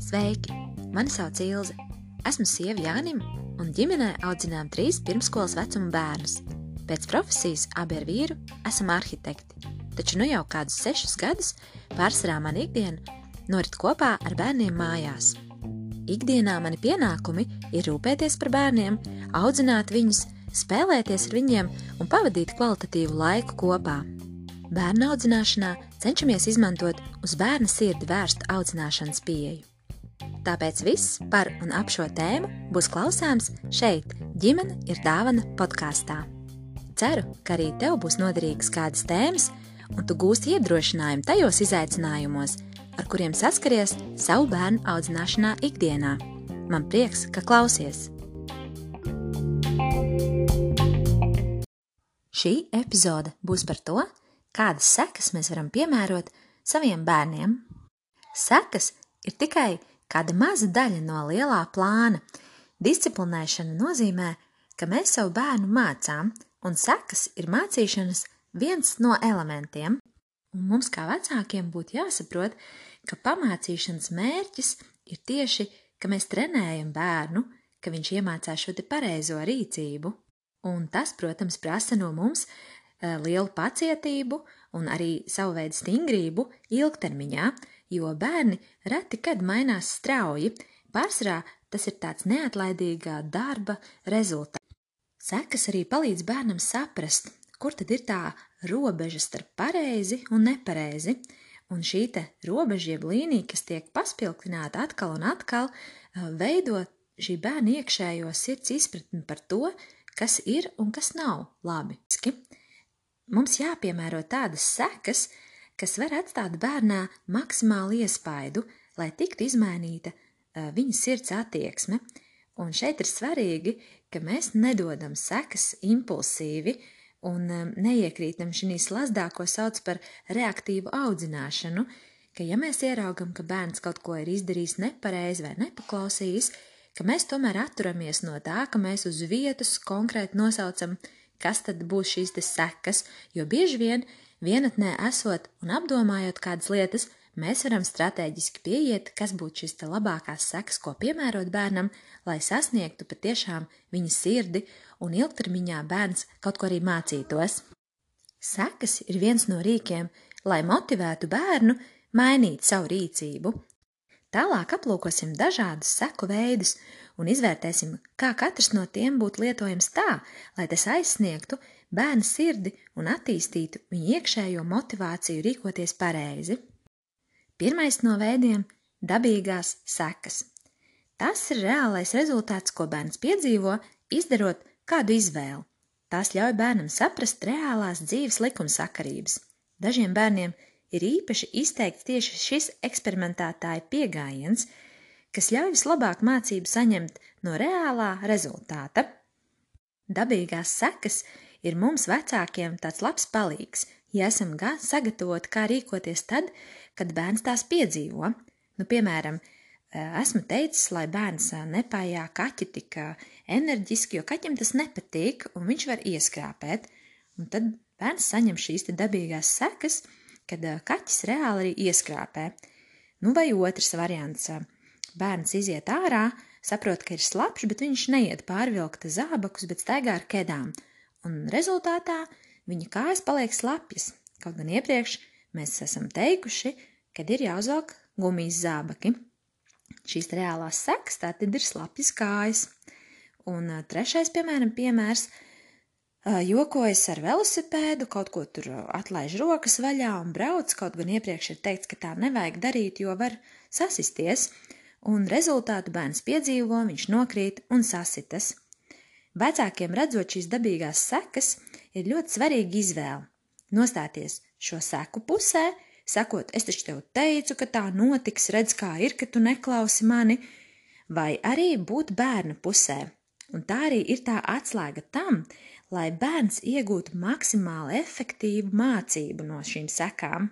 Sveiki! Mani sauc Ilze. Esmu sieva Jānim un ģimenē audzinām trīs pirmskolas vecuma bērnus. Pēc profesijas abi ar vīru esam arhitekti, taču nu jau kādus sešus gadus pārsvarā man ikdiena norit kopā ar bērniem mājās. Ikdienā mani pienākumi ir rūpēties par bērniem, audzināt viņus, spēlēties ar viņiem un pavadīt kvalitatīvu laiku kopā. Bērnu audzināšanā cenšamies izmantot uz bērna sirdi vērstu audzināšanas pieeju. Tāpēc viss par un ap šo tēmu būs klausāms šeit, ģimene ir dāvana podkāstā. Ceru, ka arī tev būs noderīgas kādas tēmas, un tu gūsi iedrošinājumu tajos izaicinājumos, ar kuriem saskaries savu bērnu audzināšanā ikdienā. Man prieks, ka klausies! Šī epizode būs par to, kādas sekas mēs varam piemērot saviem bērniem. Sekas ir tikai kāda maza daļa no lielā plāna. Disciplinēšana nozīmē, ka mēs savu bērnu mācām, un sekas ir mācīšanas viens no elementiem. Un mums, kā vecākiem, būtu jāsaprot, ka pamācīšanas mērķis ir tieši, ka mēs trenējam bērnu, ka viņš iemācās šo pareizo rīcību. Un tas, protams, prasa no mums lielu pacietību un arī savu veidu stingrību ilgtermiņā, jo bērni reti kad mainās strauji, pārsvarā tas ir tāds neatlaidīgā darba rezultāts. Sekas arī palīdz bērnam saprast, kur tad ir tā robeža starp pareizi un nepareizi, un šī robeža jeb līnija, kas tiek paspilgtināta atkal un atkal, veido šī bērna iekšējo sirds izpratni par to, kas ir un kas nav labi. Mums jāpiemēro tādas sekas, kas var atstāt bērnā maksimālu iespaidu, lai tiktu izmainīta uh, viņa sirds attieksme. Un šeit ir svarīgi, ka mēs nedodam sekas impulsīvi un neiekrītam šī slazdā, ko sauc par reaktīvu audzināšanu, ka ja mēs ieraugam, ka bērns kaut ko ir izdarījis nepareizi vai nepaklausījis, ka mēs tomēr atturamies no tā, ka mēs uz vietas konkrēti nosaucam, kas tad būs šīs sekas, jo bieži vien Vienatnē esot un apdomājot kādas lietas, mēs varam strateģiski pieiet, kas būtu šis labākās sekas, ko piemērot bērnam, lai sasniegtu patiešām viņa sirdi un ilgtermiņā bērns kaut ko arī mācītos. Sekas ir viens no rīkiem, lai motivētu bērnu mainīt savu rīcību. Tālāk aplūkosim dažādus seku veidus un izvērtēsim, kā katrs no tiem būtu lietojams tā, lai tas aizsniegtu bērna sirdi un attīstītu viņa iekšējo motivāciju rīkoties pareizi. Pirmais no veidiem - dabīgās sekas. Tas ir reālais rezultāts, ko bērns piedzīvo, izdarot kādu izvēli. Tās ļauj bērnam saprast reālās dzīves likumsakarības. Dažiem bērniem ir īpaši izteikts tieši šis eksperimentētāja pieejams, kas ļauj vislabāk mācību saņemt no reālā rezultāta. Dabīgās sekas ir mums vecākiem tāds labs palīgs, ja esam gan sagatavoti, kā rīkoties tad, kad bērns tās piedzīvo. Nu, piemēram, esmu teicis, lai bērns nepājā kaķi tik enerģiski, jo kaķim tas nepatīk un viņš var ieskrāpēt. Un tad bērns saņem šīs dabīgās sekas, kad kaķis reāli arī ieskrāpē. Nu, vai otrs variants - bērns iziet ārā, saprot, ka ir slapjš, bet viņš neiet pārvilkt zābakus, bet staigā ar kedām un rezultātā viņa kājas paliek slapjas, kaut gan iepriekš mēs esam teikuši, kad ir jāuzvelk gumijas zābaki. Šīs reālās sekas tātad ir slapjas kājas. Un trešais, piemēram, piemērs jokojas ar velosipēdu, kaut ko tur atlaiž rokas vaļā un brauc, kaut gan iepriekš ir teikts, ka tā nevajag darīt, jo var sasisties, un rezultātu bērns piedzīvo, viņš nokrīt un sasitas. Vecākiem redzot šīs dabīgās sekas, ir ļoti svarīga izvēle. Nostāties šo seku pusē, sakot, es taču tev teicu, ka tā notiks, redz, kā ir, ka tu neklausi mani, vai arī būt bērna pusē. Un tā arī ir tā atslēga tam, lai bērns iegūtu maksimāli efektīvu mācību no šīm sekām.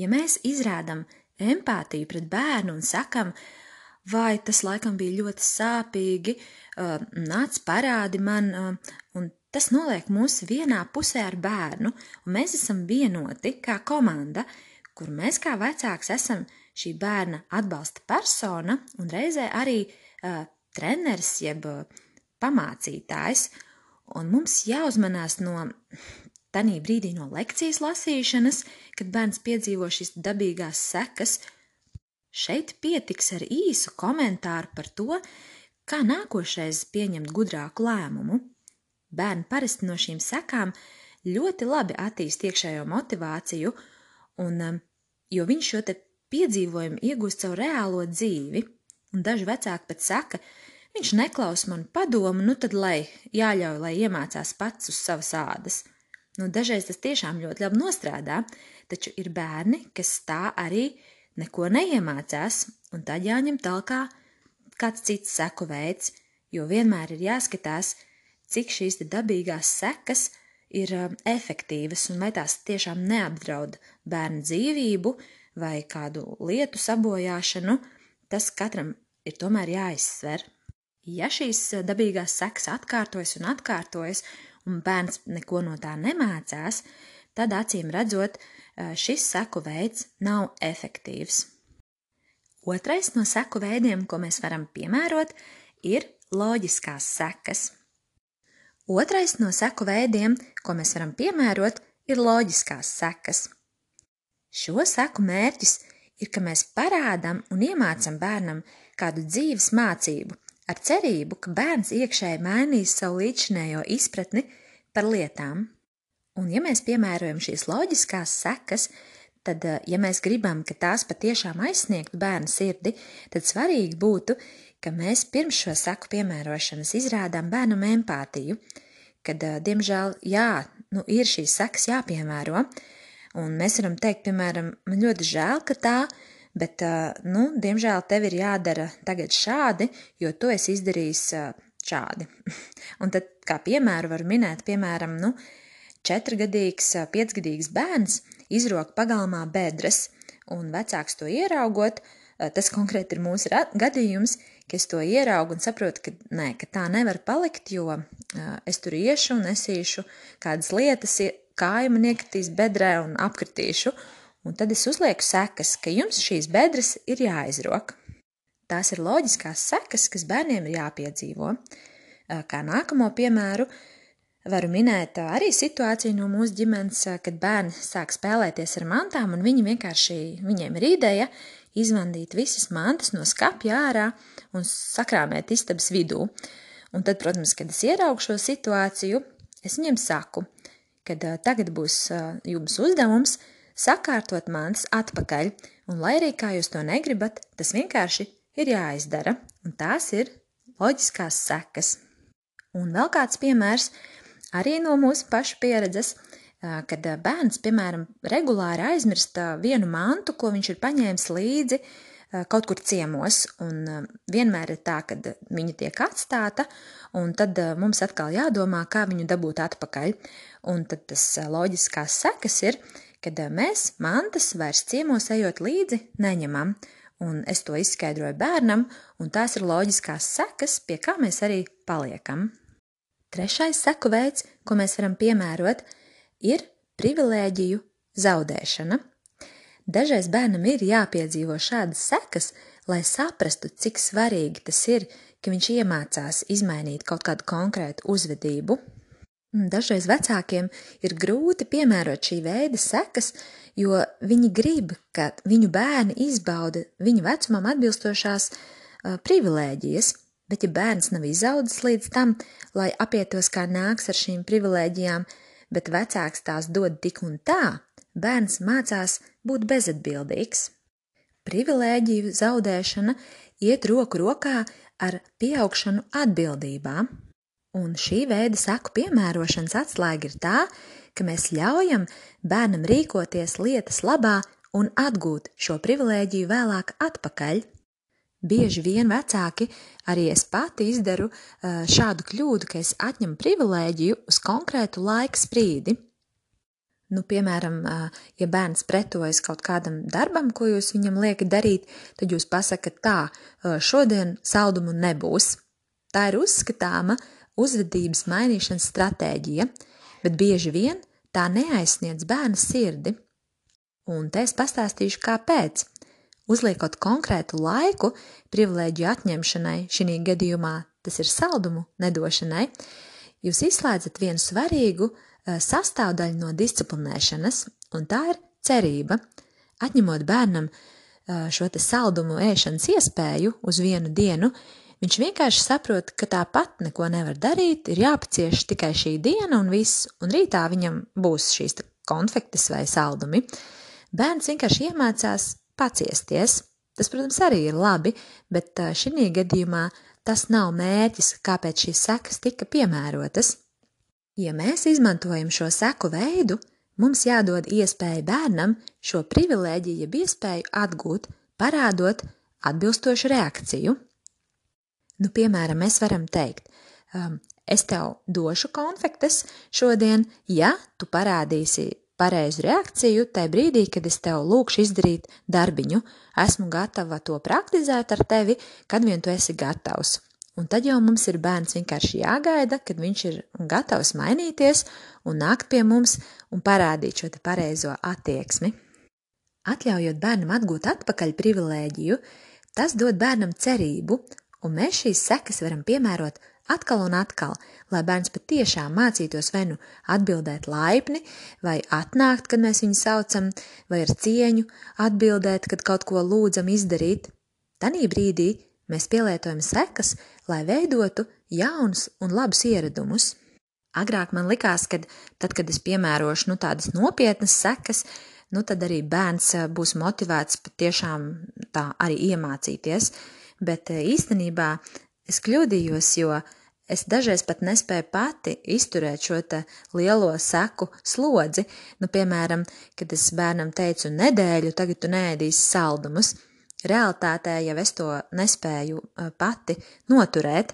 Ja mēs izrādām empātiju pret bērnu un sakam, vai tas laikam bija ļoti sāpīgi, uh, nāc parādi man, uh, un tas noliek mūs vienā pusē ar bērnu, un mēs esam vienoti kā komanda, kur mēs kā vecāks esam šī bērna atbalsta persona un reizē arī uh, treneris jeb uh, pamācītājs, un mums jāuzmanās no tanī brīdī no lekcijas lasīšanas, kad bērns piedzīvo šīs dabīgās sekas. Šeit pietiks ar īsu komentāru par to, kā nākošais pieņemt gudrāku lēmumu. Bērni parasti no šīm sekām ļoti labi attīst iekšējo motivāciju, un, um, jo viņš šo te piedzīvojumu iegūst caur reālo dzīvi, un daži vecāki pat saka, viņš neklaus man padomu, nu tad lai jāļauj, lai iemācās pats uz savas ādas. Nu, dažreiz tas tiešām ļoti labi nostrādā, taču ir bērni, kas tā arī neko neiemācās, un tad jāņem talkā kāds cits seku veids, jo vienmēr ir jāskatās, cik šīs dabīgās sekas ir um, efektīvas un vai tās tiešām neapdraud bērnu dzīvību vai kādu lietu sabojāšanu, tas katram ir tomēr jāizsver. Ja šīs uh, dabīgās sekas atkārtojas un atkārtojas, un bērns neko no tā nemācās, tad acīm redzot, šis seku veids nav efektīvs. Otrais no seku veidiem, ko mēs varam piemērot, ir loģiskās sekas. Otrais no seku veidiem, ko mēs varam piemērot, ir loģiskās sekas. Šo seku mērķis ir, ka mēs parādām un iemācām bērnam kādu dzīves mācību, ar cerību, ka bērns iekšēji mainīs savu līdzinējo izpratni par lietām. Un, ja mēs piemērojam šīs loģiskās sekas, tad, eh, ja mēs gribam, ka tās patiešām aizsniegtu bērnu sirdi, tad svarīgi būtu, ka mēs pirms šo saku piemērošanas izrādām bērnam empātiju, kad, diemžēl, jā, nu, ir šīs sekas jāpiemēro, un mēs varam teikt, piemēram, man ļoti žēl, ka tā, bet, nu, diemžēl tev ir jādara tagad šādi, jo tu esi izdarījis šādi. un tad, kā piemēru, var minēt, piemēram, nu, četrgadīgs, piecgadīgs bērns izrok pagalmā bedres, un vecāks to ieraugot, tas konkrēti ir mūsu gadījums, ka es to ieraugu un saprotu, ka, nē, ka tā nevar palikt, jo uh, es tur iešu un nesīšu kādas lietas, kāja man iekritīs bedrē un apkritīšu, un tad es uzlieku sekas, ka jums šīs bedres ir jāizrok. Tās ir loģiskās sekas, kas bērniem ir jāpiedzīvo. Kā nākamo piemēru, Varu minēt arī situāciju no mūsu ģimenes, kad bērni sāk spēlēties ar mantām, un viņi vienkārši, viņiem ir ideja izvandīt visas mantas no skapja ārā un sakrāmēt istabas vidū. Un tad, protams, kad es ieraugu šo situāciju, es viņiem saku, ka tagad būs jums uzdevums sakārtot mantas atpakaļ, un lai arī kā jūs to negribat, tas vienkārši ir jāizdara, un tās ir loģiskās sekas. Un vēl kāds piemērs arī no mūsu pašu pieredzes, kad bērns, piemēram, regulāri aizmirst vienu mantu, ko viņš ir paņēmis līdzi kaut kur ciemos, un vienmēr ir tā, ka viņa tiek atstāta, un tad mums atkal jādomā, kā viņu dabūt atpakaļ. Un tad tas loģiskās sekas ir, kad mēs mantas vairs ciemos ejot līdzi neņemam, un es to izskaidroju bērnam, un tās ir loģiskās sekas, pie kā mēs arī paliekam. Trešais seku veids, ko mēs varam piemērot, ir privilēģiju zaudēšana. Dažreiz bērnam ir jāpiedzīvo šādas sekas, lai saprastu, cik svarīgi tas ir, ka viņš iemācās izmainīt kaut kādu konkrētu uzvedību. Dažreiz vecākiem ir grūti piemērot šī veida sekas, jo viņi grib, ka viņu bērni izbauda viņu vecumam atbilstošās uh, privilēģijas, bet ja bērns nav izaudzis līdz tam, lai apietos kā nāks ar šīm privilēģijām, bet vecāks tās dod tik un tā, bērns mācās būt bezatbildīgs. Privilēģiju zaudēšana iet roku rokā ar pieaugšanu atbildībā, un šī veida saku piemērošanas atslēga ir tā, ka mēs ļaujam bērnam rīkoties lietas labā un atgūt šo privilēģiju vēlāk atpakaļ. Bieži vien vecāki, arī es pati izdaru šādu kļūdu, ka es atņemu privilēģiju uz konkrētu laika sprīdi. Nu, piemēram, ja bērns pretojas kaut kādam darbam, ko jūs viņam liekat darīt, tad jūs pasakat tā, šodien saldumu nebūs. Tā ir uzskatāma uzvedības mainīšanas stratēģija, bet bieži vien tā neaizsniedz bērna sirdi. Un te es pastāstīšu, kāpēc. Uzliekot konkrētu laiku privilēģiju atņemšanai, šī gadījumā tas ir saldumu nedošanai, jūs izslēdzat vienu svarīgu eh, sastāvdaļu no disciplinēšanas, un tā ir cerība. Atņemot bērnam eh, šo saldumu ēšanas iespēju uz vienu dienu, Viņš vienkārši saprot, ka tāpat neko nevar darīt, ir jāpacieš tikai šī diena un viss, un rītā viņam būs šīs konfektes vai saldumi. Bērns vienkārši iemācās paciesties. Tas, protams, arī ir labi, bet šī gadījumā tas nav mērķis, kāpēc šīs sekas tika piemērotas. Ja mēs izmantojam šo seku veidu, mums jādod iespēja bērnam šo privilēģiju, jeb iespēju atgūt, parādot atbilstošu reakciju. Nu, piemēram, mēs varam teikt, um, es tev došu konfektes šodien, ja tu parādīsi pareizu reakciju tajā brīdī, kad es tev lūkšu izdarīt darbiņu. Esmu gatava to praktizēt ar tevi, kad vien tu esi gatavs. Un tad jau mums ir bērns vienkārši jāgaida, kad viņš ir gatavs mainīties un nākt pie mums un parādīt šo pareizo attieksmi. Atļaujot bērnam atgūt atpakaļ privilēģiju, tas dod bērnam cerību un mēs šīs sekas varam piemērot atkal un atkal, lai bērns patiešām mācītos vai nu atbildēt laipni, vai atnākt, kad mēs viņu saucam, vai ar cieņu atbildēt, kad kaut ko lūdzam izdarīt. Tanī brīdī mēs pielietojam sekas, lai veidotu jaunus un labus ieradumus. Agrāk man likās, ka tad, kad es piemērošu nu, tādas nopietnas sekas, nu, tad arī bērns būs motivēts patiešām tā arī iemācīties bet eh, īstenībā es kļūdījos, jo es dažreiz pat nespēju pati izturēt šo lielo seku slodzi. Nu, piemēram, kad es bērnam teicu nedēļu, tagad tu nēdīsi saldumus. Realtātē jau es to nespēju eh, pati noturēt,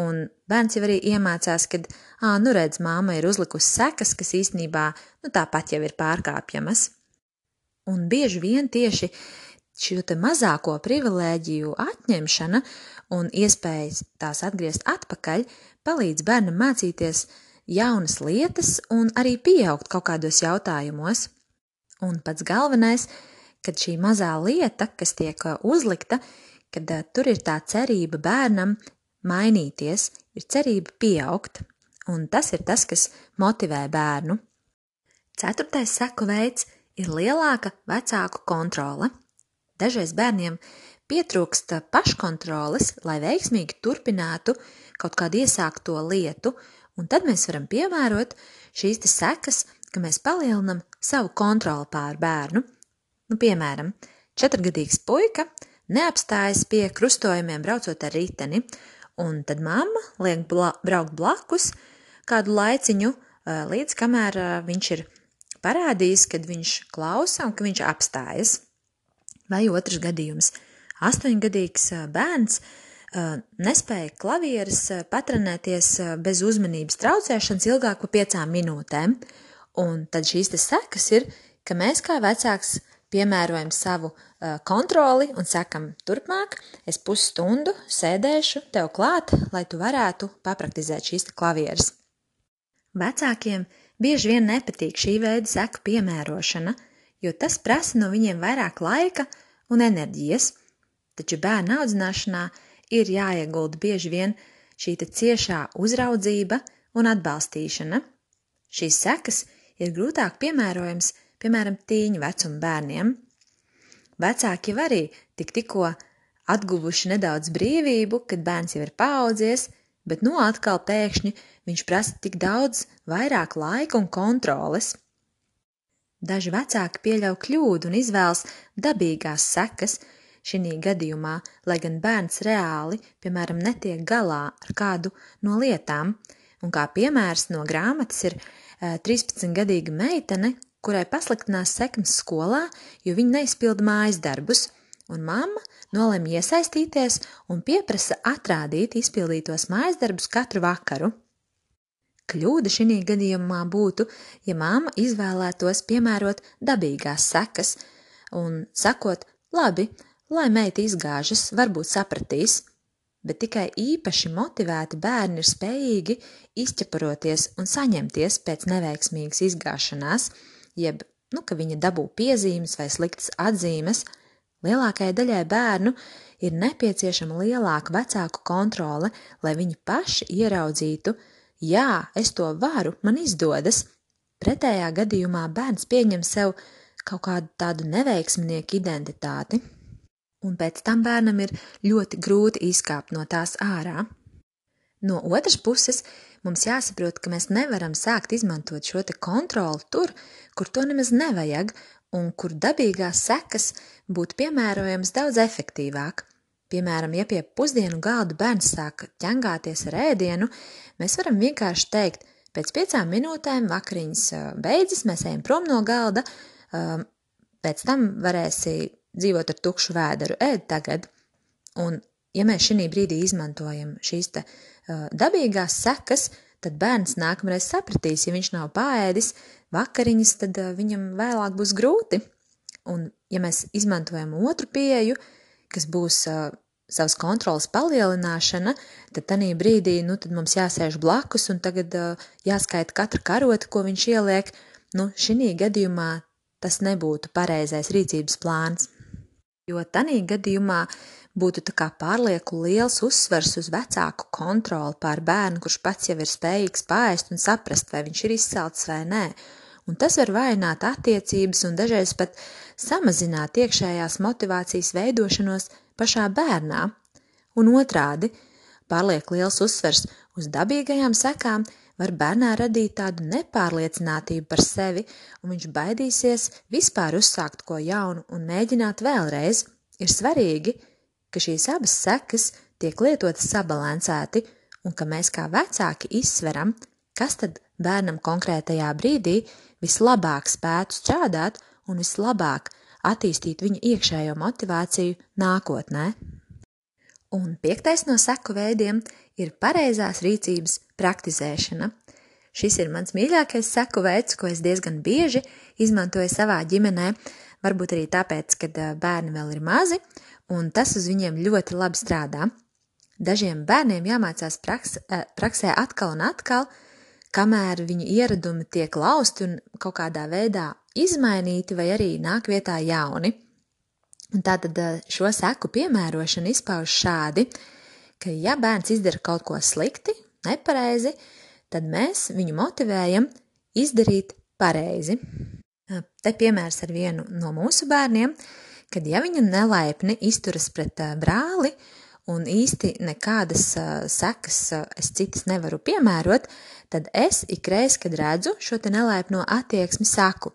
un bērns jau arī iemācās, ka, ā, nu redz, māma ir uzlikusi sekas, kas īstenībā, nu tāpat jau ir pārkāpjamas. Un bieži vien tieši uh, šī mazāko privilēģiju atņemšana un iespējas tās atgriezt atpakaļ palīdz bērnam mācīties jaunas lietas un arī pieaugt kaut kādos jautājumos. Un pats galvenais, kad šī mazā lieta, kas tiek uzlikta, kad uh, tur ir tā cerība bērnam mainīties, ir cerība pieaugt, un tas ir tas, kas motivē bērnu. Ceturtais seku veids ir lielāka vecāku kontrole. Dažreiz bērniem pietrūkst paškontroles, lai veiksmīgi turpinātu kaut kādu iesākto lietu, un tad mēs varam piemērot šīs sekas, ka mēs palielinam savu kontroli pār bērnu. Nu, piemēram, četrgadīgs puika neapstājas pie krustojumiem braucot ar riteni, un tad mamma liek bla braukt blakus kādu laiciņu, līdz kamēr viņš ir parādījis, kad viņš klausa un ka viņš apstājas. Vai otrs gadījums - astoņgadīgs bērns nespēja klavieres patrenēties bez uzmanības traucēšanas ilgāk par piecām minūtēm, un tad šīs sekas ir, ka mēs kā vecāks piemērojam savu kontroli un sakam, turpmāk. Es pusstundu sēdēšu tev klāt, lai tu varētu papraktizēt šīs klavieres. Vecākiem bieži vien nepatīk šī veida seku piemērošana, jo tas prasa no viņiem vairāk laika un enerģijas, taču bērnu audzināšanā ir jāiegulda bieži vien šī ciešā uzraudzība un atbalstīšana. Šīs sekas ir grūtāk piemērojams, piemēram, tīņu vecuma bērniem. Vecāki jau arī tik tikko atguvuši nedaudz brīvību, kad bērns jau ir paaudzies, bet no nu atkal pēkšņi viņš prasa tik daudz vairāk laika un kontroles. Daži vecāki pieļauj kļūdu un izvēlas dabīgās sekas šī gadījumā, lai gan bērns reāli, piemēram, netiek galā ar kādu no lietām. Un kā piemērs no grāmatas ir 13-gadīga eh, meitene, kurai pasliktinās sekmes skolā, jo viņa neizpilda mājas darbus, un mamma nolēma iesaistīties un pieprasa atrādīt izpildītos mājas darbus katru vakaru. Kļūda šī gadījumā būtu, ja māma izvēlētos piemērot dabīgās sekas un sakot, labi, lai meita izgāžas, varbūt sapratīs, bet tikai īpaši motivēti bērni ir spējīgi izķeparoties un saņemties pēc neveiksmīgas izgāšanās, jeb nu, ka viņa dabū piezīmes vai sliktas atzīmes, lielākajai daļai bērnu ir nepieciešama lielāka vecāku kontrole, lai viņi paši ieraudzītu, jā, es to varu, man izdodas. Pretējā gadījumā bērns pieņem sev kaut kādu tādu neveiksminieku identitāti, un pēc tam bērnam ir ļoti grūti izkāpt no tās ārā. No otras puses, mums jāsaprot, ka mēs nevaram sākt izmantot šo kontroli tur, kur to nemaz nevajag, un kur dabīgās sekas būtu piemērojamas daudz efektīvāk. Piemēram, ja pie pusdienu galda bērns sāk ķengāties ar ēdienu, mēs varam vienkārši teikt, pēc piecām minūtēm vakariņas beidzas, mēs ejam prom no galda, pēc tam varēsi dzīvot ar tukšu vēderu, ēd tagad. Un, ja mēs šī brīdī izmantojam šīs te, uh, dabīgās sekas, tad bērns nākamreiz sapratīs, ja viņš nav pāēdis vakariņas, tad viņam vēlāk būs grūti. Un, ja mēs izmantojam otru pieeju, kas būs savas kontrolas palielināšana, tad tajā brīdī nu, tad mums jāsēž blakus un tagad uh, jāskaita katra karota, ko viņš ieliek. Nu, šī gadījumā tas nebūtu pareizais rīcības plāns. Jo tādā gadījumā būtu pārlieku liels uzsvers uz vecāku kontroli pār bērnu, kurš pats jau ir spējīgs pāriest un saprast, vai viņš ir izcelts vai nē. Un tas var vainot attiecības un dažreiz pat samazināt iekšējās motivācijas veidošanos pašā bērnā. Un otrādi, pārlieku liels uzsvers uz dabīgajām sekām var bērnā radīt tādu nepārliecinātību par sevi, un viņš baidīsies vispār uzsākt ko jaunu un mēģināt vēlreiz. Ir svarīgi, ka šīs abas sekas tiek lietotas sabalansēti, un ka mēs kā vecāki izsveram, kas tad bērnam konkrētajā brīdī vislabāk spētu strādāt un vislabāk attīstīt viņa iekšējo motivāciju nākotnē. Un piektais no seku veidiem ir pareizās rīcības praktizēšana. Šis ir mans mīļākais seku veids, ko es diezgan bieži izmantoju savā ģimenē, varbūt arī tāpēc, ka bērni vēl ir mazi, un tas uz viņiem ļoti labi strādā. Dažiem bērniem jāmācās praks, praksē atkal un atkal, kamēr viņu ieradumi tiek lausti un kaut kādā veidā izmainīti vai arī nāk vietā jauni. Un tātad šo seku piemērošana izpauž šādi, ka ja bērns izdara kaut ko slikti, nepareizi, tad mēs viņu motivējam izdarīt pareizi. Te piemērs ar vienu no mūsu bērniem, kad ja viņa nelaipni izturas pret brāli un īsti nekādas sekas es citas nevaru piemērot, tad es ikreiz, kad redzu šo te nelaipno attieksmi, saku: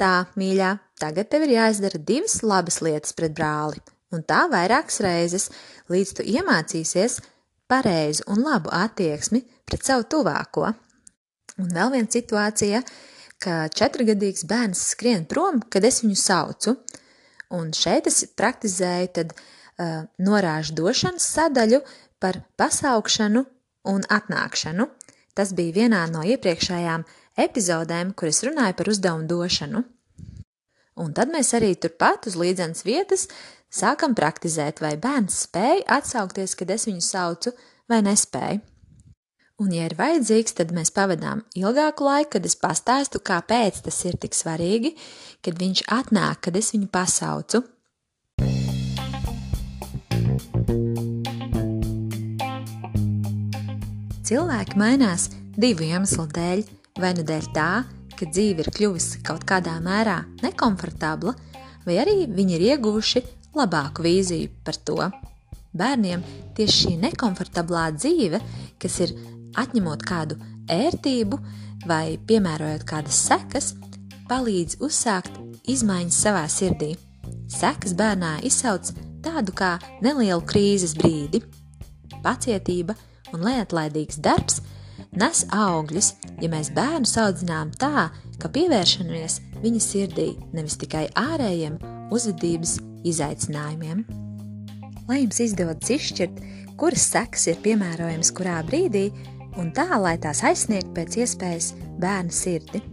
Tā, mīļā, tagad tev ir jāizdara divas labas lietas pret brāli, un tā vairākas reizes, līdz tu iemācīsies pareizu un labu attieksmi pret savu tuvāko. Un vēl viena situācija, ka četrgadīgs bērns skrien prom, kad es viņu saucu, un šeit es praktizēju tad uh, norāžu došanas sadaļu par pasaukšanu un atnākšanu. Tas bija vienā no iepriekšējām epizodēm, kur es runāju par uzdevumu došanu. Un tad mēs arī turpat uz līdzenas vietas Sākam praktizēt, vai bērns spēj atsaukties, kad es viņu saucu, vai nespēj. Un, ja ir vajadzīgs, tad mēs pavadām ilgāku laiku, kad es pastāstu, kāpēc tas ir tik svarīgi, kad viņš atnāk, kad es viņu pasaucu. Cilvēki mainās divu iemeslu dēļ, vai nu dēļ tā, ka dzīve ir kļuvusi kaut kādā mērā nekomfortabla, vai arī viņi ir ieguvuši labāku vīziju par to. Bērniem tieši šī nekomfortablā dzīve, kas ir atņemot kādu ērtību vai piemērojot kādas sekas, palīdz uzsākt izmaiņas savā sirdī. Sekas bērnā izsauc tādu kā nelielu krīzes brīdi. Pacietība un neatlaidīgs darbs nes augļus, ja mēs bērnu audzinām tā, ka pievēršamies viņa sirdī nevis tikai ārējiem uzvedības izaicinājumiem. Lai jums izdodas izšķirt, kuras sekas ir piemērojamas kurā brīdī, un tā, lai tās aizsniegtu pēc iespējas bērnu sirdi.